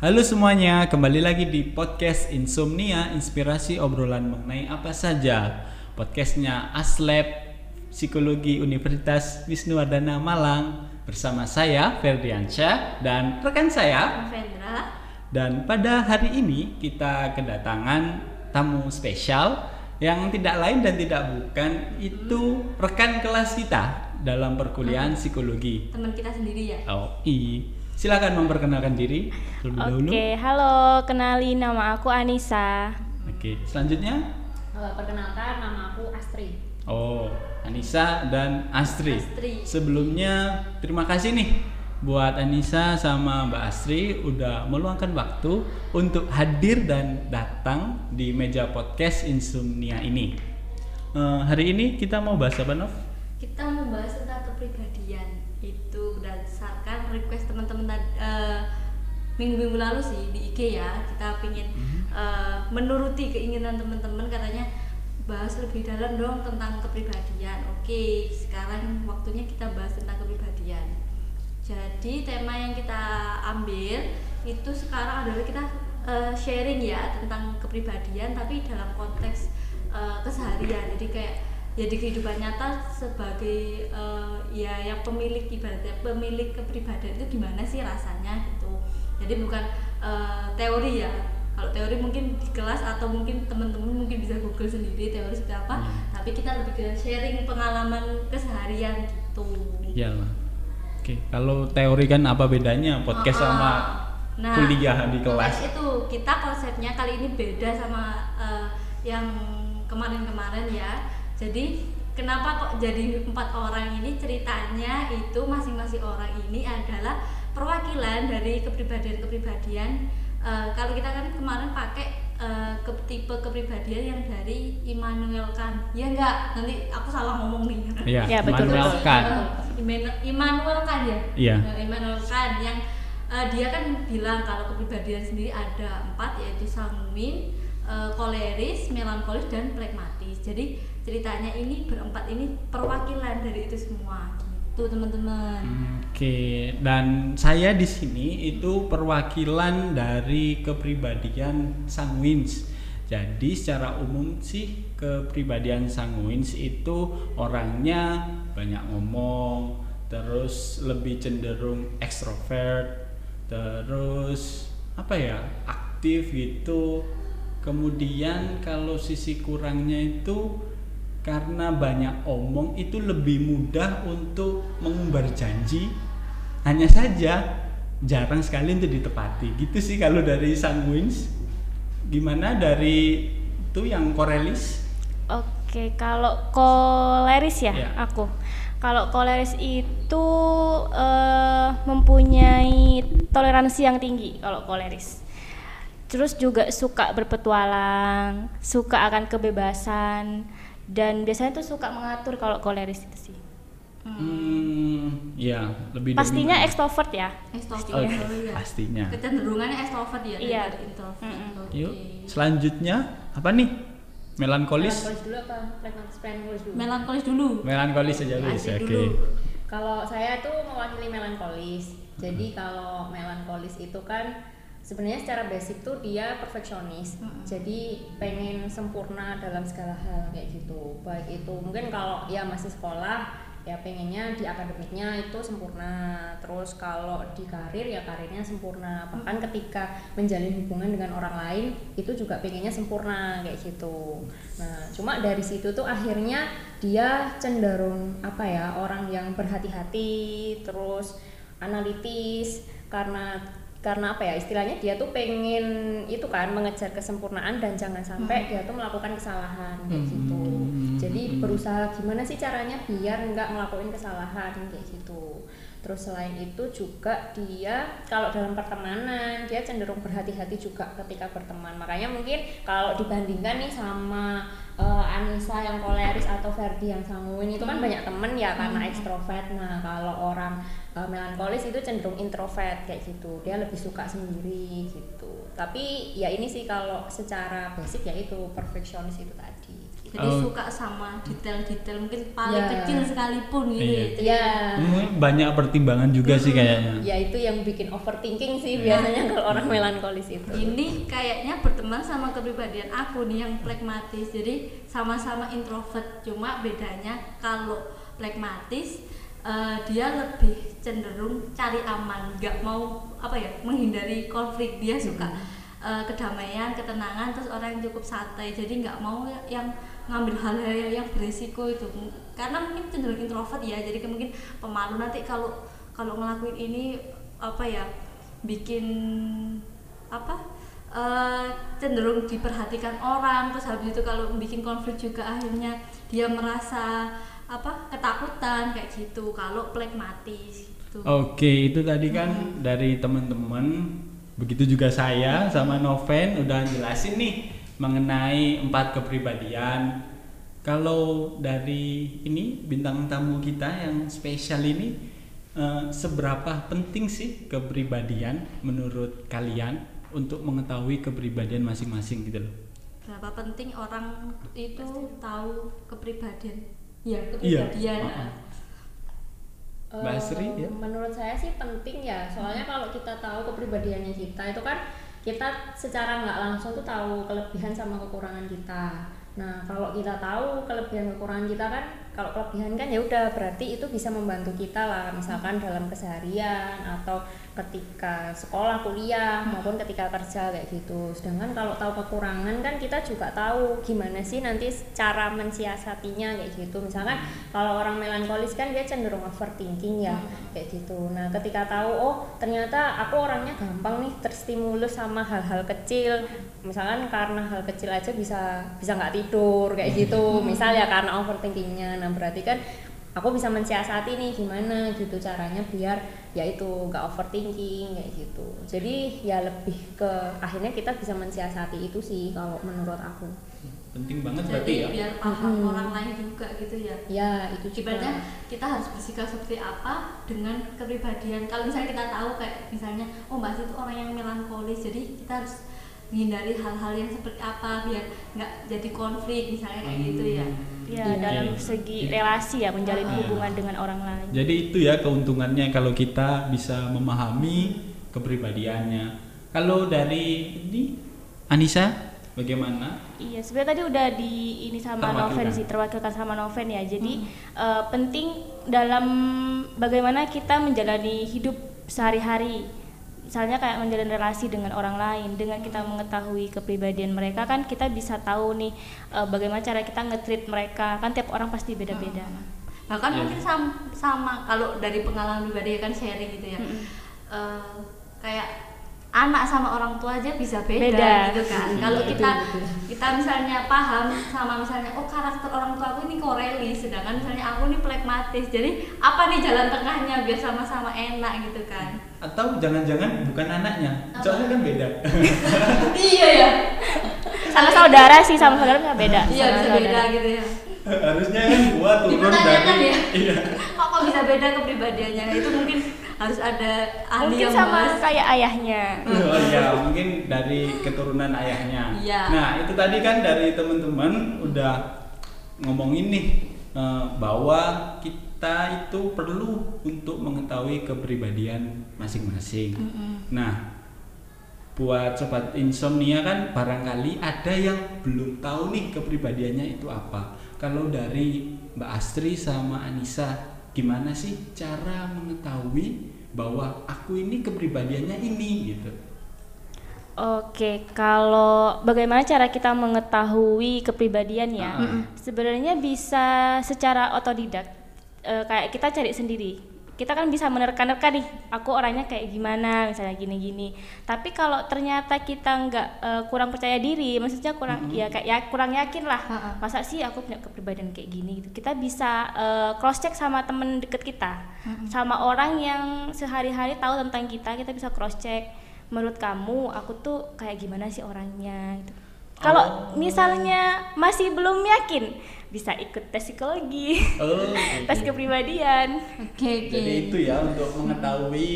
Halo semuanya, kembali lagi di podcast Insomnia, inspirasi obrolan mengenai apa saja. Podcastnya Aslab Psikologi Universitas Wisnuwardana Malang bersama saya Ferdiansyah dan rekan saya Vendra dan pada hari ini kita kedatangan tamu spesial yang tidak lain dan tidak bukan itu rekan kelas kita dalam perkuliahan psikologi. teman kita sendiri ya Oh, i. Silakan memperkenalkan diri terlebih dahulu. Oke, halo, kenalin nama aku Anissa. Oke, selanjutnya Eh, perkenalkan nama aku Astri. Oh, Anissa dan Astri. Astri. Sebelumnya terima kasih nih buat Anissa sama Mbak Astri udah meluangkan waktu untuk hadir dan datang di meja podcast Insomnia ini. Eh, hari ini kita mau bahas apa, Nov? kita mau bahas tentang kepribadian berdasarkan request teman-teman eh, minggu-minggu lalu sih di IG ya kita pingin eh, menuruti keinginan teman-teman katanya bahas lebih dalam dong tentang kepribadian. Oke sekarang waktunya kita bahas tentang kepribadian. Jadi tema yang kita ambil itu sekarang adalah kita eh, sharing ya tentang kepribadian tapi dalam konteks eh, keseharian. Jadi kayak ya di kehidupan nyata sebagai eh, ya yang pemilik ibaratnya pemilik kepribadian itu gimana sih rasanya gitu jadi bukan eh, teori ya kalau teori mungkin di kelas atau mungkin teman-teman mungkin bisa google sendiri teori seperti apa Hmm. tapi kita lebih ke sharing pengalaman keseharian gitu Ya. Oke, kalau teori kan apa bedanya podcast Ah, sama nah, kuliah di kelas? nah, itu kita konsepnya kali ini beda sama eh, yang kemarin-kemarin ya. Jadi kenapa kok jadi empat orang ini ceritanya itu masing-masing orang ini adalah perwakilan dari kepribadian-kepribadian. Eh, kalau kita kan kemarin pakai eh, ke tipe kepribadian yang dari Immanuel Kant. Ya enggak, nanti aku salah ngomong nih. Iya, Ya, betul, Immanuel betul. Kant. Eh, Immanuel Kant ya Iya. Immanuel Kant yang eh, dia kan bilang kalau kepribadian sendiri ada empat yaitu sanguin, eh, koleris, melankolis dan pragmatis. Jadi ceritanya ini berempat ini perwakilan dari itu semua. Gitu teman-teman. Oke, dan saya di sini itu perwakilan dari kepribadian sanguins. Jadi secara umum sih kepribadian sanguins itu orangnya banyak ngomong, terus lebih cenderung ekstrovert, terus apa ya aktif gitu. Kemudian kalau sisi kurangnya itu karena banyak omong itu lebih mudah untuk mengumbar janji hanya saja jarang sekali untuk ditepati gitu sih kalau dari sanguins gimana dari itu yang korelis Oke, kalau koleris ya, Ya. aku. Kalau koleris itu eh, mempunyai toleransi yang tinggi kalau koleris. Terus juga suka berpetualang, suka akan kebebasan dan biasanya tuh suka mengatur kalau koleris itu sih. hmm, ya lebih Pastinya dominan. ekstrovert ya. Ekstrovert Oke, oh iya. pastinya Kecenderungannya ekstrovert ya Iya. daripada introvert. Mm-mm. Oke. yuk selanjutnya apa nih melankolis Melankolis dulu apa? Melankolis dulu. Melankolis dulu. melankolis saja guys Asik oke dulu. Kalau saya tuh mewakili melankolis. Jadi kalau melankolis itu kan sebenarnya secara basic tuh dia perfeksionis. Mm-mm. Jadi pengen sempurna dalam segala hal kayak gitu. Baik itu mungkin kalau ya masih sekolah ya pengennya di akademiknya itu sempurna. Terus kalau di karir ya karirnya sempurna. Bahkan ketika menjalin hubungan dengan orang lain itu juga pengennya sempurna kayak gitu. Nah, cuma dari situ tuh akhirnya dia cenderung apa ya orang yang berhati-hati terus analitis karena karena apa ya istilahnya dia tuh pengen itu kan mengejar kesempurnaan dan jangan sampai dia tuh melakukan kesalahan kayak gitu. Hmm. jadi berusaha gimana sih caranya biar nggak ngelakuin kesalahan kayak gitu terus selain itu juga dia kalau dalam pertemanan dia cenderung berhati-hati juga ketika berteman. Makanya mungkin kalau dibandingkan nih sama eh, Anissa yang koleris atau Ferdi yang sanguin itu kan banyak temen ya karena ekstrovert. Nah kalau orang eh, melankolis itu cenderung introvert kayak gitu. Dia lebih suka sendiri gitu. Tapi ya ini sih kalau secara basic ya itu perfeksionis itu tadi. Jadi Oh. suka sama detail-detail mungkin paling Ya. kecil sekalipun gitu Iya. ya. Ya. Hmm, banyak pertimbangan juga sih kayaknya. ya itu yang bikin overthinking sih biasanya kalau orang melankolis itu. Ini kayaknya berteman sama kepribadian aku nih yang pragmatis jadi sama-sama introvert cuma bedanya kalau pragmatis eh, dia lebih cenderung cari aman nggak mau apa ya menghindari konflik. Dia suka eh, kedamaian ketenangan terus orang yang cukup santai. Jadi nggak mau yang ngambil hal-hal yang, beresiko itu. Karena mungkin cenderung introvert ya jadi mungkin pemalu nanti kalau kalau ngelakuin ini apa ya bikin apa eh, cenderung diperhatikan orang. Terus habis itu kalau bikin konflik juga akhirnya dia merasa apa ketakutan kayak gitu. Kalau pragmatis gitu. Oke, itu tadi kan dari teman-teman. Begitu juga saya sama Noven udah jelasin nih mengenai empat kepribadian. Kalau dari ini bintang tamu kita yang spesial ini eh, seberapa penting sih kepribadian menurut kalian untuk mengetahui kepribadian masing-masing gitu loh? berapa penting orang itu tahu kepribadian ya Iya, kepribadian Mbak Asri, ya? Menurut saya sih penting ya, soalnya kalau kita tahu kepribadiannya kita itu kan kita secara nggak langsung tuh tahu kelebihan sama kekurangan kita. Nah kalau kita tahu kelebihan kekurangan kita kan, kalau kelebihan kan ya udah berarti itu bisa membantu kita lah, misalkan dalam keseharian atau ketika sekolah, kuliah maupun ketika kerja kayak gitu. Sedangkan kalau tahu kekurangan kan kita juga tahu gimana sih nanti cara mensiasatinya kayak gitu. Misalkan kalau orang melankolis kan dia cenderung overthinking ya kayak gitu. Nah, ketika tahu oh ternyata aku orangnya gampang nih terstimulus sama hal-hal kecil. Misalkan karena hal kecil aja bisa bisa nggak tidur kayak gitu. Misal ya karena overthinkingnya. Nah, berarti kan aku bisa mensiasati nih gimana gitu caranya biar ya itu nggak overthinking kayak gitu. Jadi ya lebih ke akhirnya kita bisa mensiasati itu sih kalau menurut aku. Penting banget jadi berarti ya. biar paham Mm-mm. orang lain juga gitu ya Ya, itu juga. ibaratnya kita harus bersikap seperti apa dengan kepribadian kalau misalnya kita tahu kayak misalnya oh mbak itu orang yang melankolis jadi kita harus menghindari hal-hal yang seperti apa biar nggak jadi konflik misalnya kayak gitu ya ya Iya. dalam segi relasi ya menjalin Iya. hubungan dengan orang lain Jadi itu ya keuntungannya kalau kita bisa memahami kepribadiannya. Kalau dari ini Anissa bagaimana? Iya, sebenarnya tadi udah di ini sama. Noven sih, terwakilkan sama Noven ya. Jadi eh, penting dalam bagaimana kita menjalani hidup sehari-hari. Misalnya kayak menjalin relasi dengan orang lain, dengan kita mengetahui kepribadian mereka kan kita bisa tahu nih eh, bagaimana cara kita nge-treat mereka. Kan tiap orang pasti beda-beda. bahkan Iya. mungkin sama, sama kalau dari pengalaman pribadi kan sharing gitu ya Mm-mm. Eh, kayak anak sama orang tua aja bisa beda, Beda. gitu kan Mm, kalau kita kita misalnya paham sama misalnya oh karakter orang tua aku ini koreli sedangkan misalnya aku ini pragmatis jadi apa nih jalan tengahnya biar sama-sama enak gitu kan Atau jangan-jangan bukan anaknya, Apa? soalnya kan beda. iya ya Sama saudara sih, sama saudara nggak beda. iya bisa saudara. beda gitu ya Harusnya kan gua turun Dipertanyakan dari ya? iya. kok kok bisa beda kepribadiannya itu mungkin harus ada ahli Mungkin yang sama bahas. kayak ayahnya. Oh iya, mungkin dari keturunan ayahnya. Iya. Nah, itu tadi kan dari teman-teman udah ngomongin nih eh, bahwa kita itu perlu untuk mengetahui kepribadian masing-masing. Nah, buat sobat insomnia kan barangkali ada yang belum tahu nih kepribadiannya itu apa. Kalau dari Mbak Astri sama Anissa, gimana sih cara mengetahui bahwa aku ini kepribadiannya ini gitu? Oke, kalau bagaimana cara kita mengetahui kepribadian ya? Ah. Sebenarnya bisa secara otodidak. Eh, kayak kita cari sendiri. Kita kan bisa menerka-nerka nih, aku orangnya kayak gimana, misalnya gini-gini. Tapi kalau ternyata kita nggak eh, kurang percaya diri, maksudnya kurang ya kayak ya kurang yakin lah. Ha-ha. Masa sih aku punya kepribadian kayak gini gitu. Kita bisa cross check sama temen deket kita, sama orang yang sehari-hari tahu tentang kita, kita bisa cross check menurut kamu aku tuh kayak gimana sih orangnya gitu. Kalau Oh. misalnya masih belum yakin, bisa ikut tes psikologi, Oh, tes gitu. kepribadian. oke oke Jadi itu ya untuk mengetahui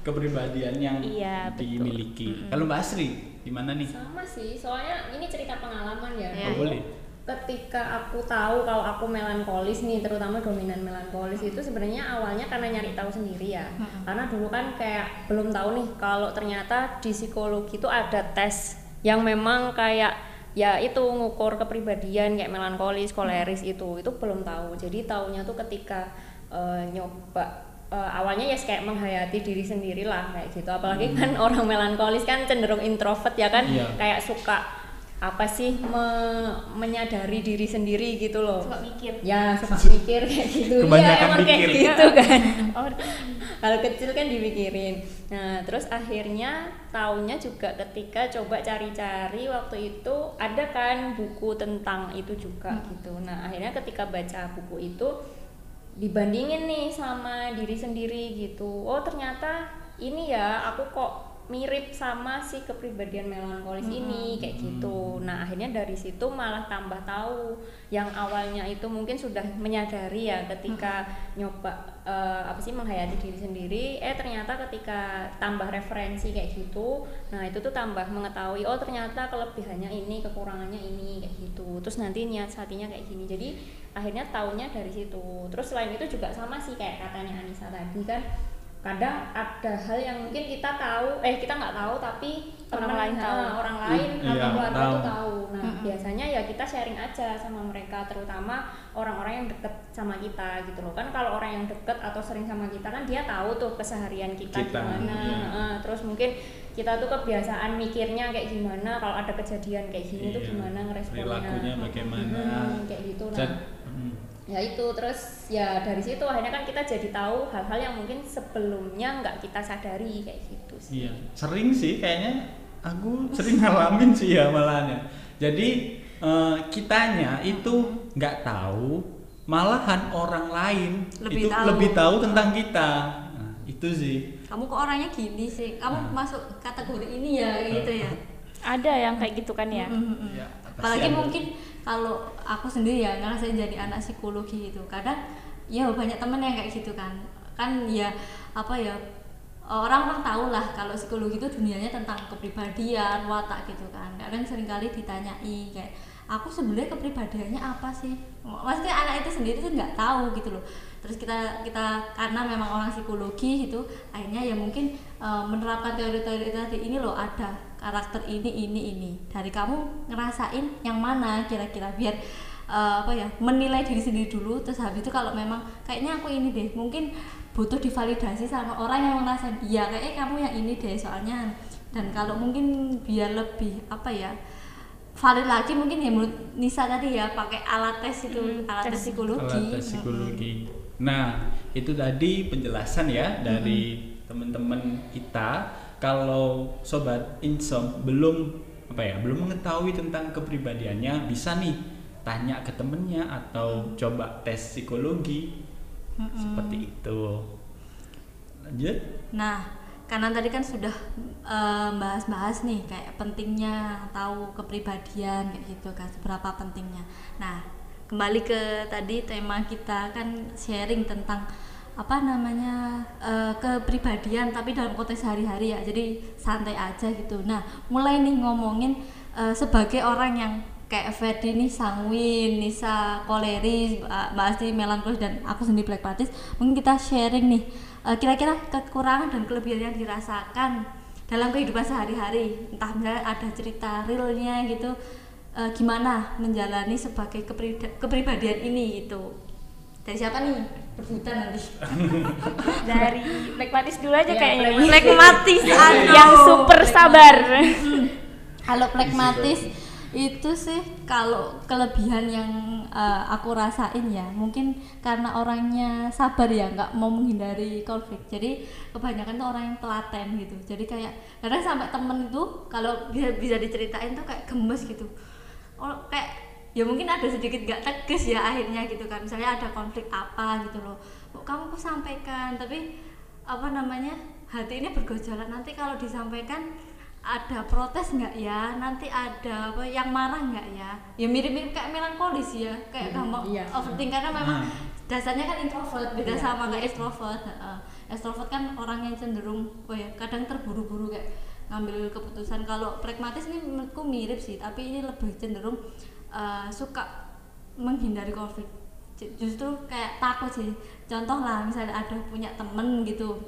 kepribadian yang Iya, dimiliki. Kalau Mbak Asri, gimana nih? Sama sih, soalnya ini cerita pengalaman ya. Iya. Oh, boleh. ketika aku tahu kalau aku melankolis nih terutama dominan melankolis itu sebenarnya awalnya karena nyari tahu sendiri ya karena dulu kan kayak belum tahu nih kalau ternyata di psikologi itu ada tes yang memang kayak ya itu ngukur kepribadian kayak melankolis koleris itu itu belum tahu. Jadi taunya tuh ketika eh, nyoba eh, awalnya ya kayak menghayati diri sendiri lah kayak gitu. Apalagi kan orang melankolis kan cenderung introvert ya kan Iya. kayak suka apa sih me- menyadari diri sendiri gitu loh. Suka mikir. ya suka mikir kayak gitu. Kebanyakan ya emang kayak mikir. gitu kan. Oh, hal kecil kan dipikirin. Nah terus akhirnya taunya juga ketika coba cari-cari waktu itu ada kan buku tentang itu juga gitu. Nah akhirnya ketika baca buku itu dibandingin nih sama diri sendiri gitu. Oh ternyata ini ya aku kok mirip sama si kepribadian melankolis ini kayak gitu. Nah akhirnya dari situ malah tambah tahu yang awalnya itu mungkin sudah menyadari ya ketika nyoba eh, apa sih menghayati diri sendiri eh ternyata ketika tambah referensi kayak gitu nah itu tuh tambah mengetahui oh ternyata kelebihannya ini kekurangannya ini kayak gitu. Terus nanti niat hatinya kayak gini. Jadi akhirnya taunya dari situ. Terus selain itu juga sama sih kayak katanya Anissa tadi kan kadang ada hal yang mungkin kita tahu eh kita nggak tahu tapi Orang teman, lain tahu. eh, orang lain Iya, atau keluarga tahu. tuh tahu nah biasanya ya kita sharing aja sama mereka terutama orang-orang yang deket sama kita gitu loh kan kalau orang yang deket atau sering sama kita kan dia tahu tuh keseharian kita, Kita, gimana iya. Terus mungkin kita tuh kebiasaan mikirnya kayak gimana kalau ada kejadian kayak gini tuh Iya. gimana ngeresponnya Perilakunya bagaimana. Hmm, kayak gitu nah hmm. Ya itu terus ya dari situ akhirnya kan kita jadi tahu hal-hal yang mungkin sebelumnya nggak kita sadari kayak gitu sih Iya, sering sih kayaknya aku sering ngalamin sih ya malahan ya. Jadi eh, kitanya itu nggak tahu, malahan orang lain Lebih itu tahu. lebih tahu tentang kita. Nah, itu sih. kamu kok orangnya gini sih kamu Nah. masuk kategori ini ya gitu ya ada yang kayak gitu kan ya. Ya, apalagi ada. Kalau aku sendiri ya ngerasain jadi anak psikologi itu. Kadang ya banyak temen yang kayak gitu kan. Kan ya apa ya orang-orang tahu lah kalau psikologi itu dunianya tentang kepribadian watak gitu kan. Kadang sering kali ditanyai kayak aku sebenarnya kepribadiannya apa sih? Maksudnya anak itu sendiri tuh nggak tahu gitu loh. Terus kita kita karena memang orang psikologi gitu akhirnya ya mungkin eh, menerapkan teori-teori tadi ini loh ada karakter ini ini ini. Dari kamu ngerasain yang mana kira-kira? Biar eh, apa ya menilai diri sendiri dulu. Terus habis itu kalau memang kayaknya aku ini deh mungkin butuh divalidasi sama orang yang ngerasain iya kayaknya kamu yang ini deh soalnya. Dan kalau mungkin biar lebih apa ya valid lagi mungkin ya menurut Nisa tadi ya pakai alat tes itu Hmm, alat tes tes. psikologi. Alat tes psikologi. Nah, itu tadi penjelasan ya dari teman-teman kita kalau sobat insom belum apa ya, belum mengetahui tentang kepribadiannya bisa nih tanya ke temennya atau coba tes psikologi. Seperti itu. Lanjut. Nah, karena tadi kan sudah eh, bahas-bahas nih kayak pentingnya tahu kepribadian kayak gitu kan, seberapa pentingnya. Nah, kembali ke tadi tema kita kan sharing tentang apa namanya eh, kepribadian tapi dalam konteks sehari-hari ya. Jadi santai aja gitu. Nah, mulai nih ngomongin eh, sebagai orang yang kayak Ferdi nih sanguin, Nisa koleris, Mbak Mbak Asti melankolis dan aku sendiri plekmatis. Mungkin kita sharing nih eh, kira-kira kekurangan dan kelebihan yang dirasakan dalam kehidupan sehari-hari. Entah misalnya ada cerita realnya gitu eh, gimana menjalani sebagai kepribadian ini gitu. Dari siapa nih? Berbutan nanti. Dari Blackmatis dulu aja Iya, kayaknya. Blackmatis. Plekmatis, aduh. Yang super sabar. Kalau plekmatis itu sih kalau kelebihan yang eh, aku rasain ya mungkin karena orangnya sabar ya nggak mau menghindari konflik jadi kebanyakan tuh orang yang telaten gitu jadi kayak kadang sampai temen itu kalau bisa bisa diceritain tuh kayak gemes gitu oh kayak ya mungkin ada sedikit gak tegas ya akhirnya gitu kan. Misalnya ada konflik apa gitu loh. Kok kamu kok sampaikan? Tapi apa namanya hati ini bergejolak. Nanti kalau disampaikan ada protes nggak ya? Nanti ada apa yang marah nggak ya? Ya mirip-mirip kayak melankolis ya. Kayak gampang iya. overthink karena memang Hmm. dasarnya kan introvert beda Iya. sama kayak extrovert. Heeh. extrovert kan orang yang cenderung oh ya kadang terburu-buru kayak ngambil keputusan. Kalau pragmatis ini menurutku mirip sih. Tapi ini lebih cenderung eh, suka menghindari konflik. Ju- justru kayak takut sih. Contoh lah misalnya ada punya temen gitu.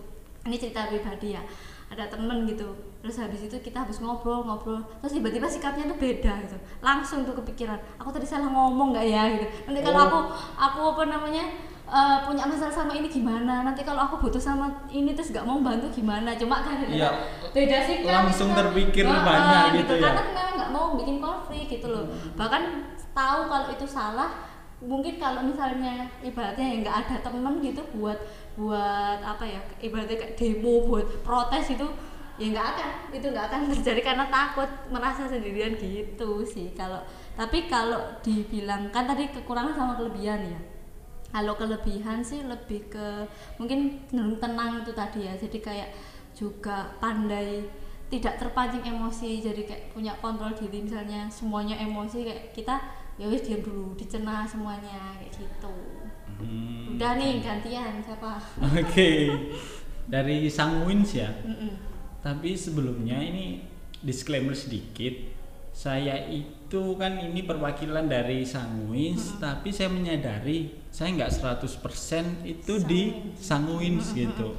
Ini cerita pribadi ya. Ada temen gitu. Terus habis itu kita habis ngobrol ngobrol. Terus tiba-tiba sikapnya tuh beda gitu. Langsung tuh kepikiran aku tadi salah ngomong nggak ya? gitu. Nanti kalau Oh. aku aku apa namanya eh, punya masalah sama ini gimana nanti kalau aku butuh sama ini terus nggak mau bantu gimana cuma kan Iya. beda sikap Langsung gitu kan. terpikir Heeh, banyak gitu ya. karena nggak nggak mau bikin konflik gitu loh bahkan tahu kalau itu salah mungkin kalau misalnya ibaratnya ya nggak ada temen gitu buat buat apa ya ibaratnya kayak demo buat protes itu ya nggak akan itu nggak akan terjadi karena takut merasa sendirian gitu sih kalau tapi kalau dibilang kan tadi kekurangan sama kelebihan ya kalau kelebihan sih lebih ke mungkin cenderung tenang itu tadi ya jadi kayak juga pandai tidak terpancing emosi jadi kayak punya kontrol diri misalnya semuanya emosi kayak kita ya wis diam dulu dicerna semuanya kayak gitu Hmm. udah nih gantian siapa Oke. Dari Sang Wins ya. Mm-mm. Tapi sebelumnya ini disclaimer sedikit. Saya itu kan ini perwakilan dari Sangwins, tapi saya menyadari saya nggak 100% itu di Sangwins gitu.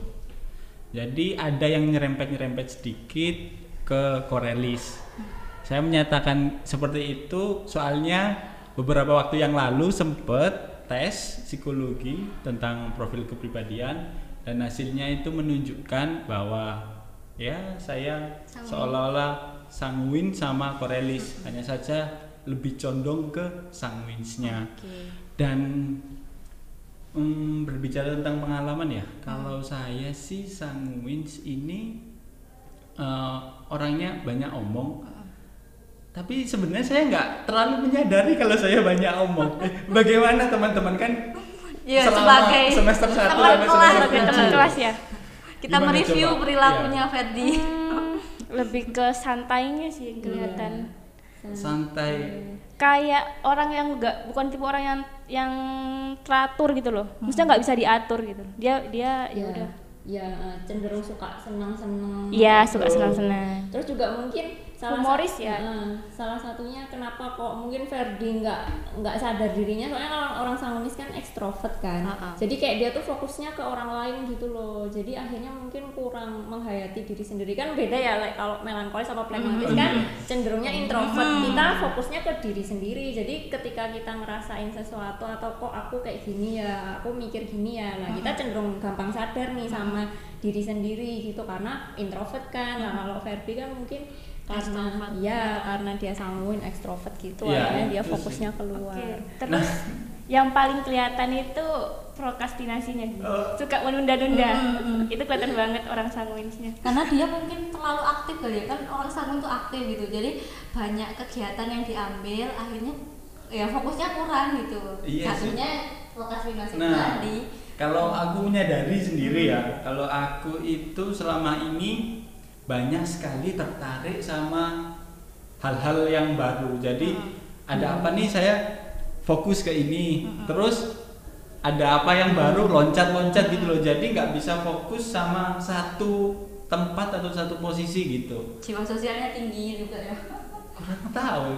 Jadi ada yang nyerempet-nyerempet sedikit ke Korelis. Saya menyatakan seperti itu soalnya beberapa waktu yang lalu sempet tes psikologi tentang profil kepribadian dan hasilnya itu menunjukkan bahwa ya saya seolah-olah sanguin sama korelis hanya saja lebih condong ke sanguinsnya Oke. dan mm, berbicara tentang pengalaman ya kalau saya sih sanguins ini eh, orangnya banyak omong. Tapi sebenarnya saya nggak terlalu menyadari kalau saya banyak omong. Bagaimana teman-teman kan Iya, selama sebagai semester satu sampai semester tujuh. kelas ya kita Gimana mereview coba? perilakunya Ferdi. Hmm, lebih ke santainya sih kelihatan. Santai. Kayak orang yang enggak bukan tipe orang yang yang teratur gitu loh. Maksudnya nggak bisa diatur gitu. Dia dia ya udah. ya cenderung suka senang-senang. Iya suka senang-senang. Terus juga mungkin salah Humoris sa- ya? Heeh, salah satunya kenapa kok mungkin Ferdi nggak nggak sadar dirinya? Soalnya orang orang sanguinis kan ekstrovert kan. Heeh. jadi kayak dia tuh fokusnya ke orang lain gitu loh. Jadi akhirnya mungkin kurang menghayati diri sendiri. Kan beda ya like, kalau melankolis sama pragmatis kan cenderungnya introvert. Kita fokusnya ke diri sendiri. Jadi ketika kita ngerasain sesuatu atau kok aku kayak gini ya aku mikir gini ya nah kita cenderung gampang sadar nih sama diri sendiri gitu. Karena introvert kan. Nah kalau Ferdi kan mungkin karena Extrovert. ya karena dia sanguin ekstrovert gitu Iya, akhirnya dia itu fokusnya keluar Oke, terus yang paling kelihatan itu prokrastinasinya sih. Oh. Suka menunda-nunda. Itu kelihatan banget orang sanguinsnya. karena dia mungkin terlalu aktif kali ya kan orang sangun tuh aktif gitu jadi banyak kegiatan yang diambil akhirnya ya fokusnya kurang gitu Iya satunya prokrastinasi Nah, tadi kalau aku menyadari sendiri ya, kalau aku itu selama ini banyak sekali tertarik sama hal-hal yang baru. Jadi ada apa nih saya fokus ke ini, terus ada apa yang baru loncat-loncat gitu loh. Jadi nggak bisa fokus sama satu tempat atau satu posisi gitu. jiwa sosialnya tinggi juga ya Kurang tahu.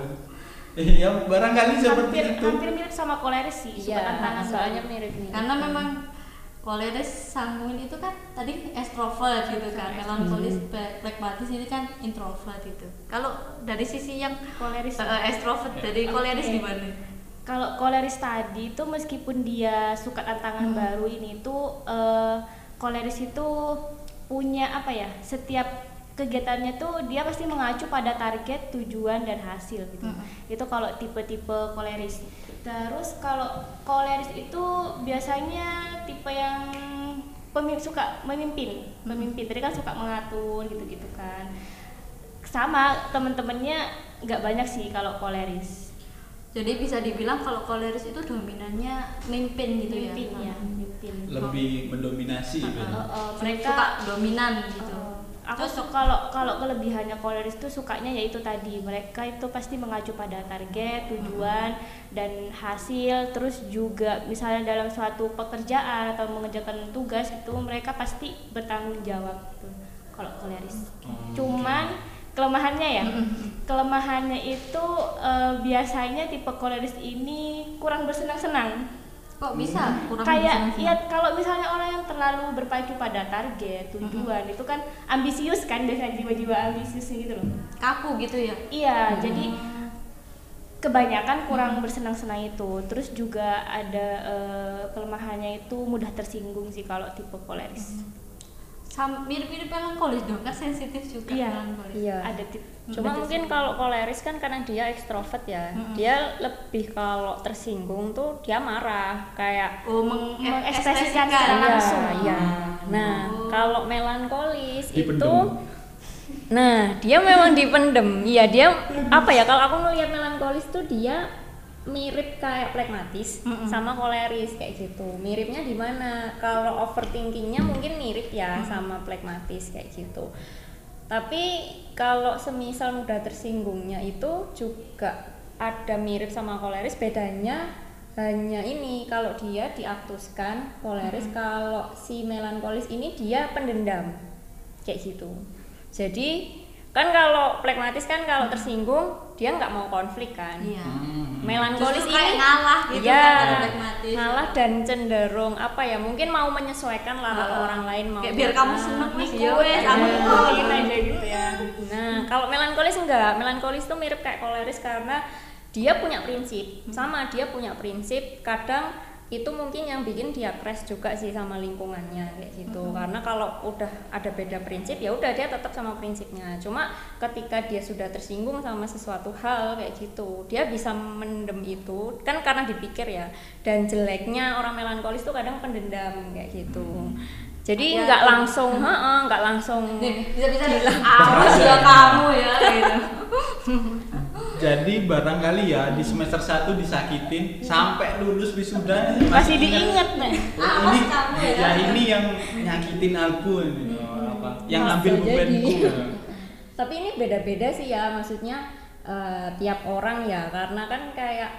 Ya barangkali seperti hampir, itu. hampir mirip sama koleris sih. Iya tantangan soalnya mirip nih karena memang koleris sanguin itu kan tadi ekstrovert gitu kan melankolis pragmatis ini kan introvert gitu kalau dari sisi yang koleris. eh, ekstrovert dari koleris Oke. gimana Kalau koleris tadi itu meskipun dia suka tantangan baru ini tuh eh, koleris itu punya apa ya? Setiap kegiatannya tuh dia pasti mengacu pada target, tujuan dan hasil gitu. Itu kalau tipe-tipe koleris. Terus kalau koleris itu biasanya tipe yang pemim suka memimpin, memimpin. Tadi kan suka mengatur gitu-gitu kan. Sama temen-temennya nggak banyak sih kalau koleris. jadi bisa dibilang kalau koleris itu dominannya mimpin gitu mimpin ya ya, mimpin. Lebih mendominasi gitu. Uh, uh, mereka suka dominan gitu uh, aku kalau kalau kelebihannya koleris itu sukanya yaitu tadi mereka itu pasti mengacu pada target tujuan dan hasil. Terus juga misalnya dalam suatu pekerjaan atau mengerjakan tugas itu mereka pasti bertanggung jawab gitu kalau koleris Oh, cuman kelemahannya ya kelemahannya itu eh, biasanya tipe koleris ini kurang bersenang-senang kok bisa? Kurang kayak ya kalau misalnya orang yang terlalu berpacu pada target tujuan itu kan ambisius kan biasanya jiwa-jiwa ambisius gitu loh. Kaku gitu ya? Iya jadi kebanyakan kurang bersenang-senang itu. Terus juga ada eh, kelemahannya itu mudah tersinggung sih kalau tipe koleris. Sam, mirip-mirip melankolis dong kan sensitif juga Iya. melankolis Iya. ada tip Cuma mungkin kalau koleris kan karena dia ekstrovert ya, dia lebih kalau tersinggung tuh dia marah kayak oh Mengekspresikan mengekspresikan secara Iya, langsung. iya. Nah, Oh. kalau melankolis Dipendem. itu Nah, dia memang dipendem. Iya, dia apa ya? Kalau aku ngelihat melankolis tuh dia mirip kayak plekmatis sama koleris kayak gitu. Miripnya di mana? Kalau overthinkingnya mungkin mirip ya sama plekmatis kayak gitu. Tapi kalau semisal mudah tersinggungnya itu juga ada mirip sama koleris, bedanya hanya ini kalau dia diaktuskan koleris, kalau si melankolis ini dia pendendam kayak gitu. Jadi kan kalau plekmatis kan kalau tersinggung dia nggak mau konflik kan. iya Melankolis Justru kayak ini ngalah gitu Iya, kan ngalah dan cenderung apa ya mungkin mau menyesuaikan lah kalau orang lain mau Kayak biar kamu seneng, Mas, iya, ya iya. ikut. Gitu aja gitu ya Nah, kalau melankolis enggak. Melankolis tuh mirip kayak koleris karena dia punya prinsip. Sama dia punya prinsip. Kadang itu mungkin yang bikin dia crash juga sih sama lingkungannya kayak gitu. Karena kalau udah ada beda prinsip ya udah dia tetap sama prinsipnya. Cuma ketika dia sudah tersinggung sama sesuatu hal kayak gitu, dia bisa mendem itu kan karena dipikir ya. Dan jeleknya orang melankolis tuh kadang pendendam kayak gitu. Jadi Ya, nggak ya. langsung, nggak langsung bisa bisa awas ya kamu ya gitu Jadi barangkali ya di semester 1 disakitin sampai lulus wisuda masih ingat, diingat nih "Oh, ini kamu ya." ya ini yang nyakitin aku ini oh, apa yang ngambil jadi. bebanku tapi ini beda-beda sih ya maksudnya eh, tiap orang ya karena kan kayak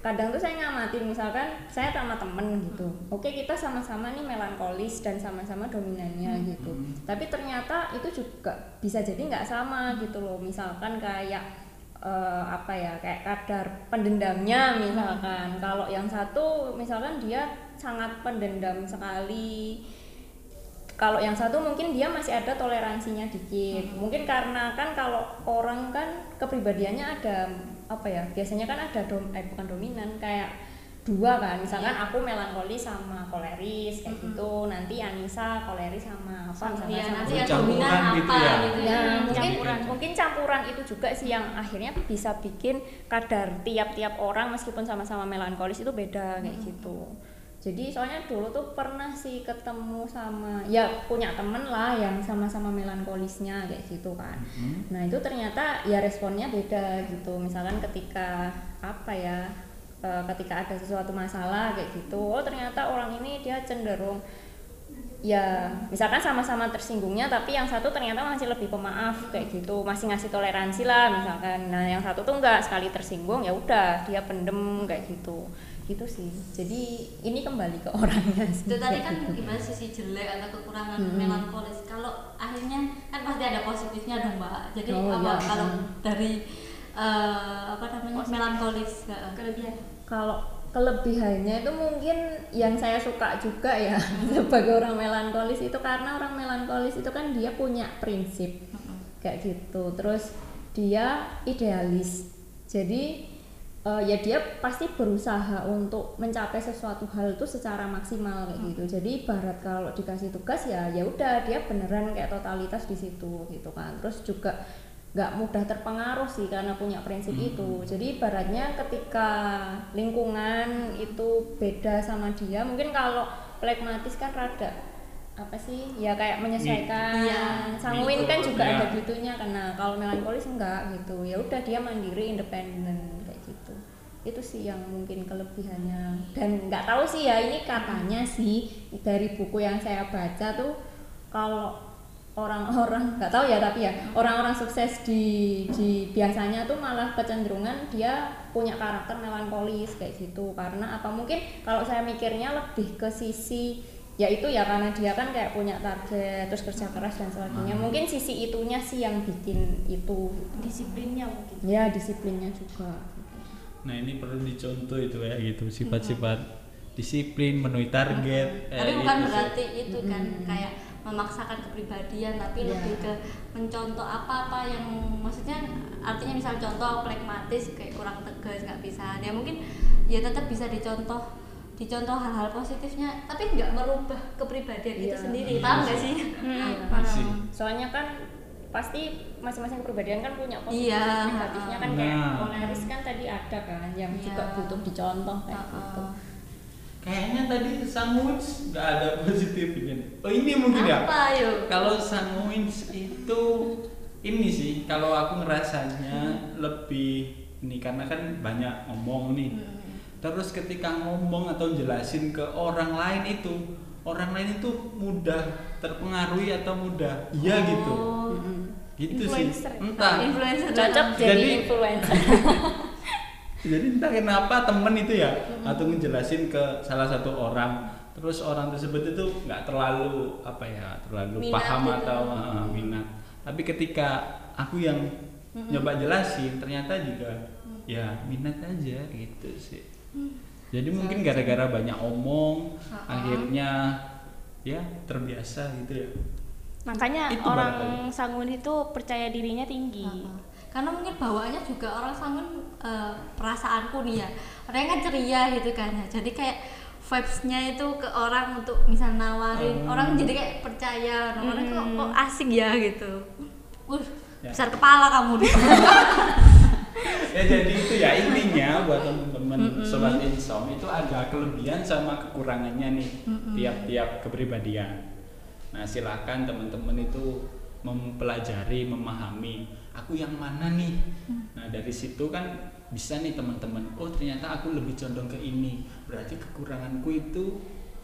kadang tuh saya ngamatin misalkan saya sama temen gitu. Oke kita sama-sama nih melankolis dan sama-sama dominannya gitu. Tapi ternyata itu juga bisa jadi nggak sama gitu loh. Misalkan kayak eh, apa ya kayak kadar pendendamnya misalkan. Kalau yang satu misalkan dia sangat pendendam sekali. Kalau yang satu mungkin dia masih ada toleransinya dikit. Mungkin karena kan kalau orang kan kepribadiannya ada apa ya biasanya kan ada dom eh bukan dominan kayak dua kan misalkan aku melankolis sama koleris kayak gitu nanti Anissa koleris sama apa misalkan Iya, sama nanti yang gitu apa ya. gitu Ya, ya mungkin campuran. mungkin campuran itu juga sih yang akhirnya bisa bikin kadar tiap-tiap orang meskipun sama-sama melankolis itu beda kayak gitu. Jadi soalnya dulu tuh pernah sih ketemu sama ya punya temen lah yang sama-sama melankolisnya kayak gitu kan. Nah itu ternyata ya responnya beda gitu. Misalkan ketika apa ya eh, ketika ada sesuatu masalah kayak gitu, oh ternyata orang ini dia cenderung ya misalkan sama-sama tersinggungnya tapi yang satu ternyata masih lebih pemaaf kayak gitu masih ngasih toleransi lah misalkan nah yang satu tuh enggak sekali tersinggung ya udah dia pendem kayak gitu gitu sih jadi ini kembali ke orangnya sih itu tadi kan gitu. gimana sisi jelek atau kekurangan Mm-mm. melankolis kalau akhirnya kan pasti ada positifnya dong mbak jadi Oh, apa iya. kalau dari eh, apa namanya Positif. melankolis heeh. kelebihan kalau kelebihannya itu mungkin yang saya suka juga ya sebagai orang melankolis itu karena orang melankolis itu kan dia punya prinsip kayak gitu. Terus dia idealis. Jadi eh, ya dia pasti berusaha untuk mencapai sesuatu hal itu secara maksimal kayak gitu. Jadi ibarat kalau dikasih tugas ya ya udah dia beneran kayak totalitas di situ gitu kan. Terus juga nggak mudah terpengaruh sih karena punya prinsip itu. Jadi ibaratnya ketika lingkungan itu beda sama dia mungkin kalau plekmatis kan rada apa sih ya kayak menyesuaikan. Iya. sanguin kan juga Iya. ada gitunya karena kalau melankolis enggak gitu. Ya udah dia mandiri independen kayak gitu. Itu sih yang mungkin kelebihannya. Dan nggak tahu sih ya ini katanya sih dari buku yang saya baca tuh kalau orang-orang nggak tahu ya tapi ya orang-orang sukses di di biasanya tuh malah kecenderungan dia punya karakter melankolis kayak gitu karena apa mungkin kalau saya mikirnya lebih ke sisi ya itu ya karena dia kan kayak punya target terus kerja keras dan sebagainya Hmm. mungkin sisi itunya sih yang bikin itu disiplinnya mungkin ya disiplinnya juga Nah ini perlu dicontoh itu ya gitu sifat-sifat disiplin, memenuhi target. eh, tapi itu bukan sih. berarti itu kan Mm. kayak memaksakan kepribadian tapi Iya. lebih ke mencontoh apa-apa yang maksudnya artinya misal contoh pragmatis kayak kurang tegas nggak bisa ya mungkin ya tetap bisa dicontoh dicontoh hal-hal positifnya tapi nggak merubah kepribadian itu Iya. sendiri Iya paham sih. nggak sih Iya sih. soalnya kan pasti masing-masing kepribadian kan punya positif Iya. negatifnya kan kayak Nah. koleris kan tadi ada kan yang Iya. juga butuh dicontoh kayak Heeh. gitu Kayaknya tadi Sangwins nggak ada positifnya. Oh ini mungkin ya. apa yuk Kalau Sangwins itu ini sih kalau aku ngerasanya lebih ini karena kan banyak ngomong nih. Hmm. Terus ketika ngomong atau jelasin ke orang lain itu orang lain itu mudah terpengaruhi atau mudah iya gitu. Oh, Gitu Influencer. sih. Entah. influencer cocok jadi, Jadi- influencer Jadi entah kenapa temen itu ya atau ngejelasin ke salah satu orang terus orang tersebut itu nggak terlalu apa ya terlalu Minat paham gitu. atau uh, minat. Tapi ketika aku yang nyoba jelasin ternyata juga ya minat aja gitu sih. Jadi mungkin gara-gara banyak omong akhirnya ya terbiasa gitu ya. makanya Itu orang barangkali. sangun itu percaya dirinya tinggi Heeh. Karena mungkin bawaannya juga orang sangun eh, perasaanku nih ya. Orangnya kan ceria gitu kan ya. Jadi kayak vibes-nya itu ke orang untuk misal nawarin. Hmm. orang jadi kayak percaya. Orang kok, kok asik ya gitu. Uh Ya. besar kepala kamu nih. Ya jadi itu ya intinya buat teman-teman sobat insom itu ada kelebihan sama kekurangannya nih tiap-tiap kepribadian. Nah silakan teman-teman itu mempelajari memahami aku yang mana nih? Nah dari situ kan bisa nih teman-teman oh ternyata aku lebih condong ke ini. Berarti kekuranganku itu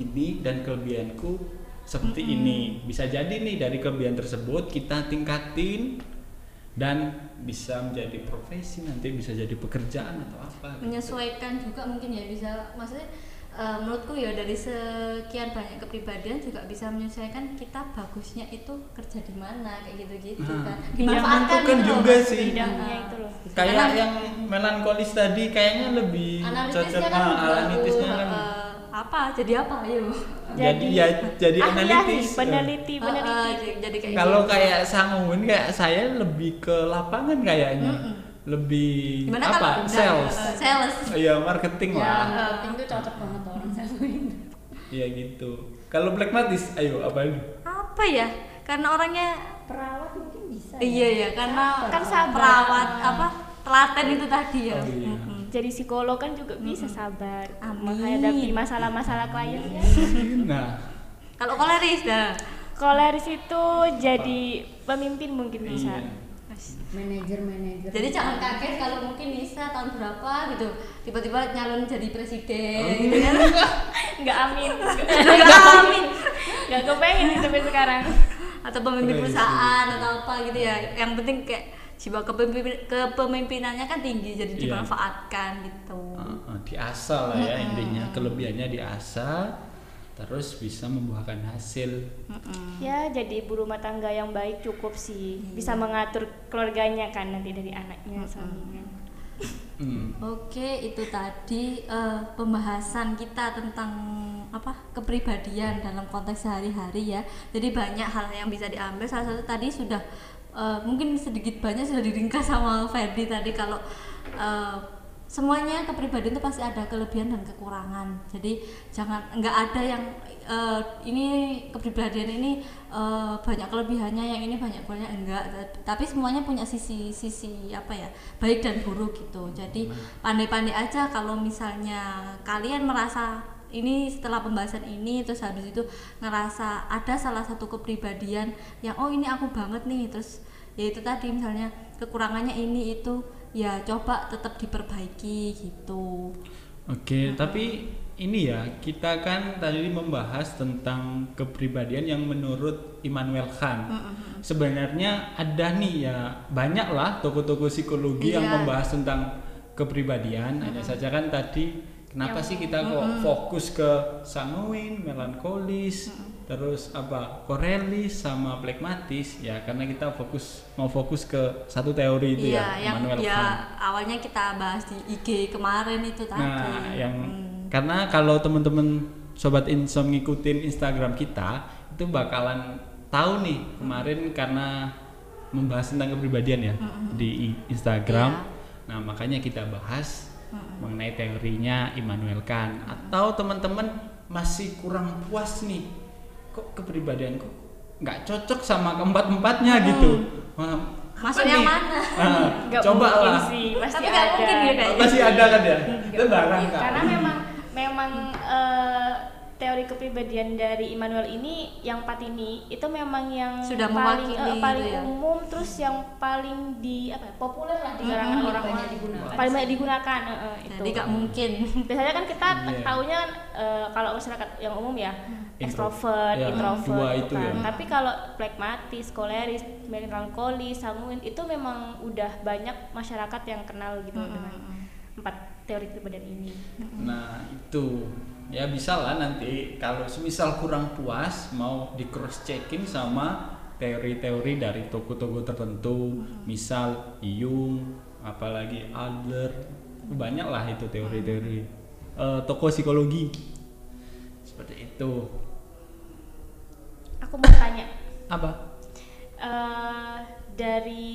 ini dan kelebihanku seperti ini. Bisa jadi nih dari kelebihan tersebut kita tingkatin dan bisa menjadi profesi nanti bisa jadi pekerjaan atau apa. Gitu. menyesuaikan juga mungkin ya bisa maksudnya eh, menurutku ya dari sekian banyak kepribadian juga bisa menyesuaikan kita bagusnya itu kerja di mana kayak gitu-gitu Nah, kan. Yang dimanfaatkan menentukan gitu loh, juga Mas. sih. bidangnya Nah. itu loh. Kayak Karena- yang melankolis tadi kayaknya lebih analitisnya cocok. kan ah, analitisnya kan eh, apa? Jadi apa? Ayo. Jadi ya jadi ahli-ahli, analitis. peneliti Eh, peneliti. eh, jadi- jadi kayak kalau gitu. kayak sangun kayak saya lebih ke lapangan kayaknya lebih Gimana apa? kalau- sales. Eh, sales. Iya marketing ya lah. marketing tuh cocok banget orang selling iya gitu. Kalau black matis ayo apa ini? Apa ya? Karena orangnya perawat mungkin bisa iya ya karena Kan sabar. perawat apa telaten itu tadi ya. Oh, iya. Jadi psikolog kan juga bisa sabar Amin. menghadapi masalah-masalah kliennya nah. Kalau koleris dah. Koleris itu jadi pemimpin mungkin bisa. Iya. Manajer manajer jadi jangan kaget kalau mungkin bisa tahun berapa gitu tiba-tiba nyalon jadi presiden. Oh. gitu kan? nggak amin. Nggak amin. Nggak kepengen sih sampai sekarang. Atau pemimpin Crazy. perusahaan atau apa gitu ya. Yang penting kayak jiwa kepemimpin kepemimpinannya kan tinggi jadi Iya. dimanfaatkan gitu. Uh, uh, diasah lah ya intinya. Kelebihannya diasah terus bisa membuahkan hasil Mm-mm. ya jadi ibu rumah tangga yang baik cukup sih bisa mengatur keluarganya kan nanti dari anaknya suaminya Hmm. Oke, itu tadi eh, pembahasan kita tentang apa kepribadian dalam konteks sehari-hari ya. Jadi banyak hal yang bisa diambil. Salah satu tadi sudah eh, mungkin sedikit banyak sudah diringkas sama Ferdi tadi kalau eh, semuanya kepribadian itu pasti ada kelebihan dan kekurangan. Jadi jangan nggak ada yang eh, ini kepribadian ini eh, banyak kelebihannya, yang ini banyak kurangnya enggak. Tapi semuanya punya sisi sisi apa ya baik dan buruk gitu. Jadi pandai-pandai aja kalau misalnya kalian merasa ini setelah pembahasan ini terus habis itu ngerasa ada salah satu kepribadian yang oh ini aku banget nih terus ya itu tadi misalnya kekurangannya ini itu ya coba tetap diperbaiki gitu. Oke, tapi ini ya kita kan tadi membahas tentang kepribadian yang menurut Immanuel Kant. Sebenarnya ada nih ya banyak lah toko-toko psikologi yang Iya. membahas tentang kepribadian. Hanya saja kan tadi kenapa Yang- sih kita kok fokus ke sanguin, melankolis, terus apa korelis sama plekmatis ya karena kita fokus mau fokus ke satu teori itu Iya, ya yang Immanuel ya Kant. awalnya kita bahas di IG kemarin itu tadi. Nah, yang Hmm. karena kalau teman-teman sobat insom ngikutin Instagram kita itu bakalan tahu nih kemarin karena membahas tentang kepribadian ya di i- Instagram. Iya. Nah, makanya kita bahas mengenai teorinya Immanuel Kant atau teman-teman masih kurang puas nih kok kepribadianku nggak cocok sama keempat-empatnya gitu. Wah, Masuk apa yang nih? mana? Ah, Nggak coba lah. sih pasti Tapi nggak mungkin ya, kayaknya. Masih ada kan ya? Itu barang kan. karena memang memang eh, teori kepribadian dari Immanuel ini yang Patini itu memang yang Sudah paling eh, paling gitu ya. umum terus yang paling di apa ya, populer lah di kalangan Mm-mm, orang-orang digunakan paling banyak digunakan eh, itu Jadi nggak mungkin. biasanya kan kita Iya. tahunya kan eh, kalau masyarakat yang umum ya extrovert, ya, introvert dua gitu itu kan. ya. Tapi kalau plekmatis, koleris, melankolis, sanguin itu memang udah banyak masyarakat yang kenal gitu dengan empat teori kepribadian ini. Nah itu ya bisa lah nanti kalau semisal kurang puas mau di cross checking sama teori-teori dari toko-toko tertentu, misal Jung, apalagi Adler, banyak lah itu teori-teori. Eh, toko psikologi. Seperti itu. Aku mau tanya. Apa? eh, dari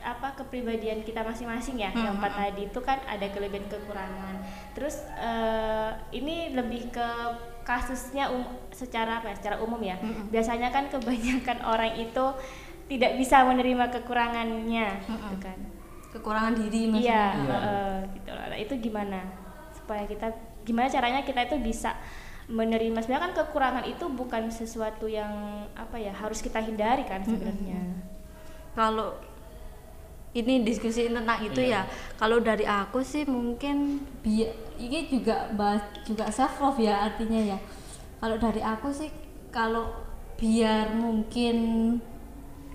apa kepribadian kita masing-masing ya yang empat tadi itu kan ada kelebihan kekurangan. Terus eh, ini lebih ke kasusnya um- secara apa ya secara umum ya. Biasanya kan kebanyakan orang itu tidak bisa menerima kekurangannya gitu kan Kekurangan diri iya maksudnya. Iya. eh, gitu loh. Nah, itu gimana supaya kita gimana caranya kita itu bisa menerima sebenarnya kan kekurangan itu bukan sesuatu yang apa ya harus kita hindari kan sebenarnya Kalau ini diskusi tentang itu Iya. ya. Kalau dari aku sih mungkin bi ini juga bahas juga self love ya artinya ya. Kalau dari aku sih kalau biar mungkin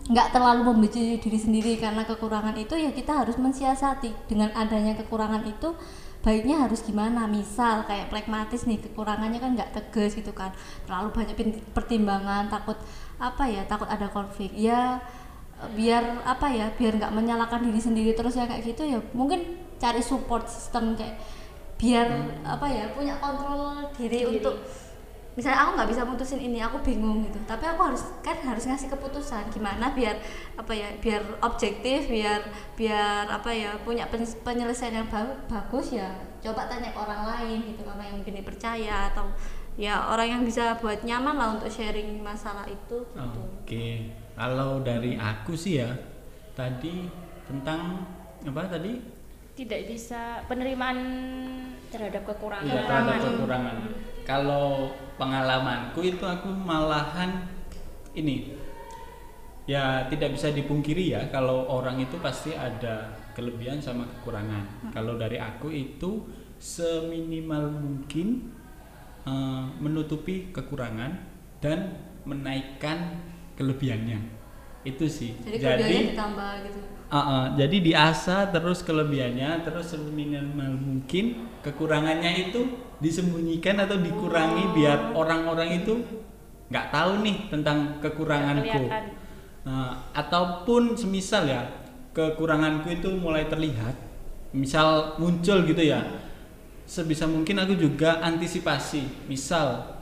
nggak terlalu membenci diri sendiri karena kekurangan itu ya kita harus mensiasati. Dengan adanya kekurangan itu baiknya harus gimana? Misal kayak plekmatis nih kekurangannya kan nggak tegas gitu kan. Terlalu banyak pertimbangan takut apa ya takut ada konflik. Ya biar apa ya biar nggak menyalahkan diri sendiri terus ya kayak gitu ya mungkin cari support system kayak biar apa ya punya kontrol diri, Diri. untuk misalnya aku nggak bisa mutusin ini aku bingung gitu tapi aku harus kan harus ngasih keputusan gimana biar apa ya biar objektif biar biar apa ya punya pen- penyelesaian yang ba- bagus ya coba tanya ke orang lain gitu orang yang mungkin dipercaya atau ya orang yang bisa buat nyaman lah untuk sharing masalah itu gitu. Oke, kalau dari aku sih ya tadi tentang apa tadi? tidak bisa penerimaan terhadap kekurangan Iya, terhadap kekurangan. Kalau pengalamanku itu aku malahan ini ya tidak bisa dipungkiri ya kalau orang itu pasti ada kelebihan sama kekurangan. Kalau dari aku itu seminimal mungkin eh, menutupi kekurangan dan menaikkan kelebihannya. Itu sih. jadi kelebihannya ditambah gitu Uh, uh, jadi diasah terus kelebihannya terus seminimal mungkin kekurangannya itu disembunyikan atau dikurangi biar orang-orang itu nggak tahu nih tentang kekuranganku. Nah, ataupun semisal ya kekuranganku itu mulai terlihat misal muncul gitu ya sebisa mungkin aku juga antisipasi. Misal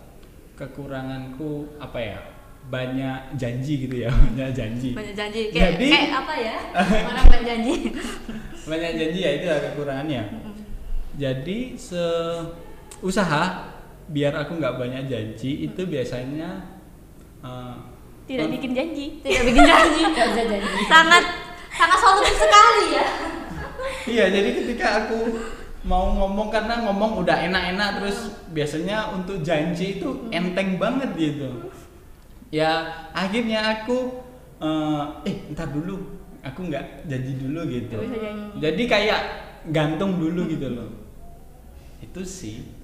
kekuranganku apa ya banyak janji gitu ya banyak janji. Banyak janji kayak, Jadi- kayak apa ya? Orang banyak janji. Banyak janji ya itu ya kekurangannya. Jadi se usaha biar aku nggak banyak janji itu biasanya eh, tidak kon- bikin janji. Tidak bikin janji. Bisa janji. Sangat sangat solutif sekali ya. Iya jadi ketika aku mau ngomong karena ngomong udah enak-enak terus biasanya untuk janji itu enteng banget gitu. Ya akhirnya aku eh, eh ntar dulu. Aku nggak janji dulu gitu. Jadi kayak gantung dulu gitu loh. Itu sih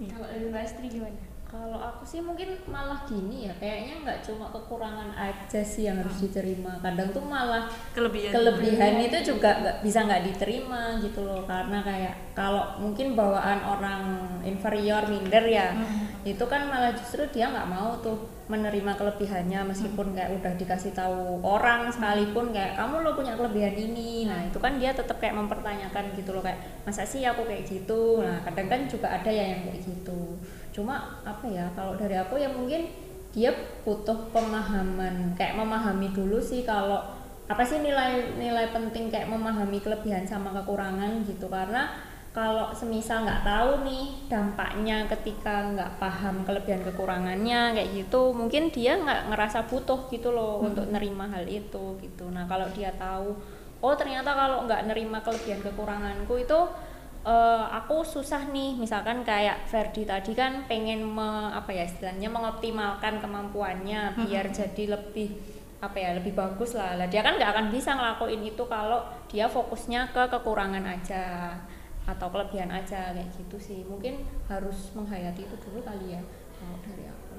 kalau dari Mbak Astri gimana? Kalau aku sih mungkin malah gini ya, kayaknya nggak cuma kekurangan aja sih yang harus diterima. Kadang tuh malah kelebihan. kelebihan itu juga nggak bisa nggak diterima gitu loh. Karena kayak kalau mungkin bawaan orang inferior minder ya itu kan malah justru dia nggak mau tuh menerima kelebihannya meskipun kayak udah dikasih tahu orang sekalipun kayak kamu lo punya kelebihan ini. Nah itu kan dia tetap kayak mempertanyakan gitu loh kayak masa sih aku kayak gitu? Nah kadang kan juga ada ya yang kayak gitu. Cuma apa ya kalau dari aku ya mungkin dia butuh pemahaman kayak memahami dulu sih kalau apa sih nilai-nilai penting kayak memahami kelebihan sama kekurangan gitu. Karena kalau semisal nggak tahu nih dampaknya ketika nggak paham kelebihan kekurangannya kayak gitu mungkin dia nggak ngerasa butuh gitu loh untuk nerima hal itu gitu. Nah kalau dia tahu oh ternyata kalau nggak nerima kelebihan kekuranganku itu eh, aku susah nih. Misalkan kayak Ferdi tadi kan pengen me- apa ya istilahnya mengoptimalkan kemampuannya biar jadi lebih apa ya lebih bagus lah. Lah dia kan nggak akan bisa ngelakuin itu kalau dia fokusnya ke kekurangan aja atau kelebihan aja kayak gitu sih. Mungkin harus menghayati itu dulu kali ya kalau dari aku.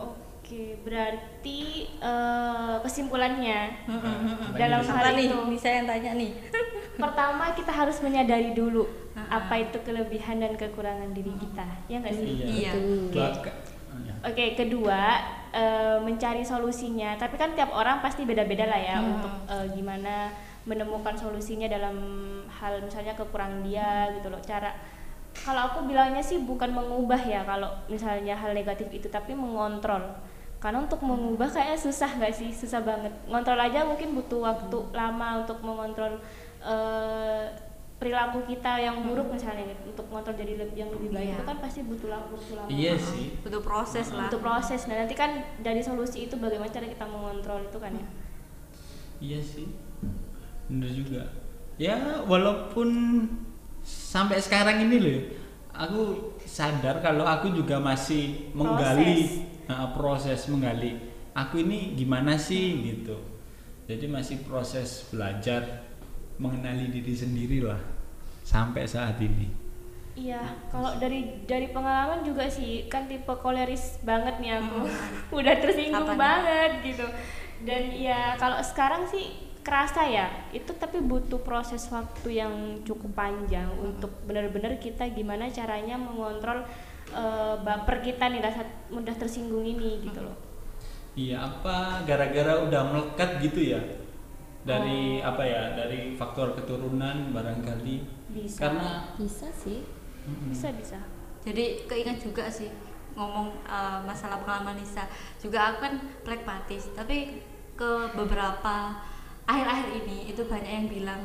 Oke, berarti eh, kesimpulannya Apa dalam hal apa nih itu. bisa yang tanya nih. Pertama kita harus menyadari dulu apa itu kelebihan dan kekurangan diri kita, ya nggak sih? Iya. Belak- oh, ya. Oke, kedua eh, mencari solusinya. Tapi kan tiap orang pasti beda-beda lah ya Hmm. untuk eh, gimana menemukan solusinya dalam hal misalnya kekurangan dia gitu loh. Cara kalau aku bilangnya sih bukan mengubah ya kalau misalnya hal negatif itu, tapi mengontrol. Karena untuk mengubah kayaknya susah nggak sih? Susah banget. Ngontrol aja mungkin butuh waktu lama untuk mengontrol eh, perilaku kita yang buruk misalnya gitu. untuk mengontrol jadi lebih yang lebih baik Iya. itu kan pasti butuh waktu butuh lama Iya sih. butuh proses lah untuk proses nah nanti kan dari solusi itu bagaimana cara kita mengontrol itu kan ya Iya sih. Bener juga. Ya walaupun sampai sekarang ini loh, aku sadar kalau aku juga masih menggali Nah, proses menggali. Aku ini gimana sih gitu. Jadi masih proses belajar mengenali diri sendiri lah sampai saat ini. iya kalau dari dari pengalaman juga sih kan tipe koleris banget nih aku udah tersinggung Apa nih? banget gitu dan ya kalau sekarang sih kerasa ya itu tapi butuh proses waktu yang cukup panjang untuk benar-benar kita gimana caranya mengontrol eh, baper kita nih saat mudah tersinggung ini gitu loh Iya, apa gara-gara udah melekat gitu ya? Dari Oh. apa ya? Dari faktor keturunan barangkali. bisa Karena bisa sih Mm-mm. bisa bisa jadi keinget juga sih ngomong uh, masalah pengalaman Nisa juga aku kan pragmatis tapi ke beberapa akhir-akhir ini itu banyak yang bilang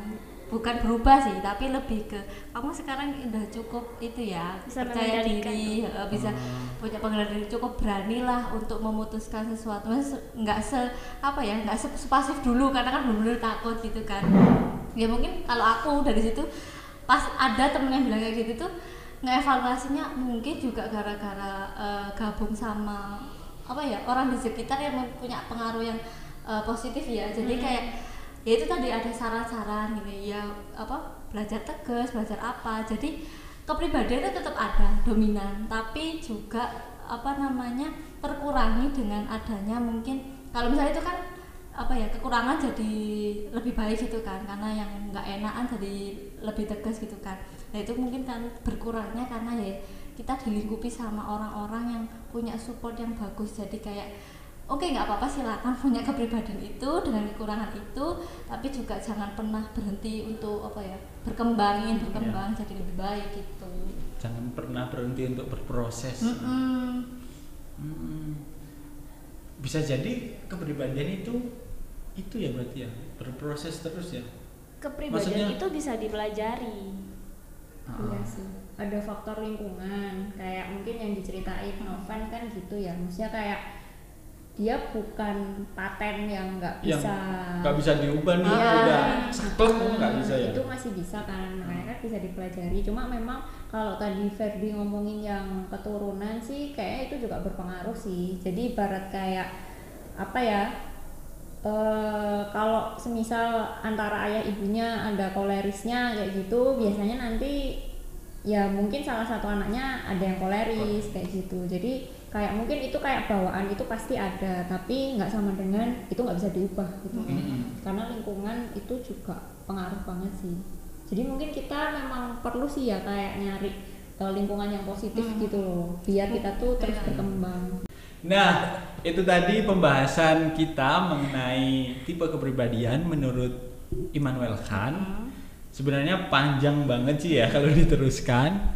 bukan berubah sih tapi lebih ke kamu sekarang udah cukup itu ya Bisa percaya diri uh, bisa punya pengendalian diri cukup beranilah untuk memutuskan sesuatu. Nggak se apa ya nggak se sepasif dulu karena kan benar-benar takut gitu kan. Ya mungkin kalau aku dari situ pas ada temen yang bilang kayak gitu tuh ngeevaluasinya mungkin juga gara-gara eh, gabung sama apa ya orang di sekitar yang punya pengaruh yang eh, positif ya. Jadi kayak ya itu tadi ada saran-saran gini ya apa belajar tegas belajar apa. Jadi kepribadian itu tetap ada dominan. Tapi juga apa namanya terkurangi dengan adanya mungkin kalau misalnya itu kan apa ya kekurangan jadi lebih baik gitu kan karena yang nggak enakan jadi lebih tegas gitu kan. Nah itu mungkin kan berkurangnya karena ya kita dilingkupi sama orang-orang yang punya support yang bagus. Jadi kayak oke nggak apa-apa silakan punya kepribadian itu dengan kekurangan itu tapi juga jangan pernah berhenti untuk apa ya berkembangin berkembang jadi lebih baik gitu jangan pernah berhenti untuk berproses. Mm-mm. Mm. Bisa jadi kepribadian itu itu ya berarti ya berproses terus ya. kepribadian Maksudnya- itu bisa dipelajari Iya sih. Ada faktor lingkungan, kayak mungkin yang diceritain Novan kan gitu ya. Maksudnya kayak dia bukan paten yang nggak bisa nggak bisa diubah nih Iya. udah seklek nggak bisa ya. Itu masih bisa kan, makanya kan bisa dipelajari. Cuma memang kalau tadi Ferdi ngomongin yang keturunan sih, kayak itu juga berpengaruh sih. Jadi ibarat kayak apa ya? eh kalau semisal antara ayah ibunya ada kolerisnya kayak gitu, biasanya nanti ya mungkin salah satu anaknya ada yang koleris kayak gitu. Jadi kayak mungkin itu kayak bawaan itu pasti ada tapi nggak sama dengan itu nggak bisa diubah gitu Mm-mm. karena lingkungan itu juga pengaruh banget sih jadi mungkin kita memang perlu sih ya kayak nyari eh, lingkungan yang positif gitu loh biar kita tuh terus berkembang Nah, itu tadi pembahasan kita mengenai tipe kepribadian menurut Immanuel Kant. Sebenarnya panjang banget sih ya kalau diteruskan.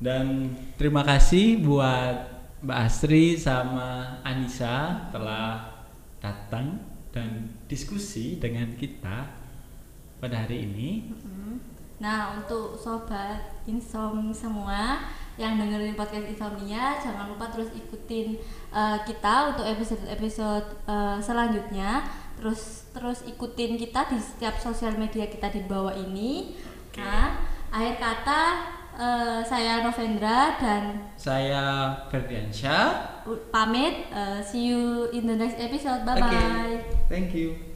Dan terima kasih buat Mbak Asri sama Anissa telah datang dan diskusi dengan kita pada hari ini. Nah, untuk sobat insom semua yang dengerin podcast Insomnia, jangan lupa terus ikutin eh, kita untuk episode-episode eh, selanjutnya. Terus terus ikutin kita di setiap sosial media kita di bawah ini. Nah, akhir kata eh, saya Novendra dan Saya Ferdiansyah. pamit. Eh, see you in the next episode. Bye bye. Thank you.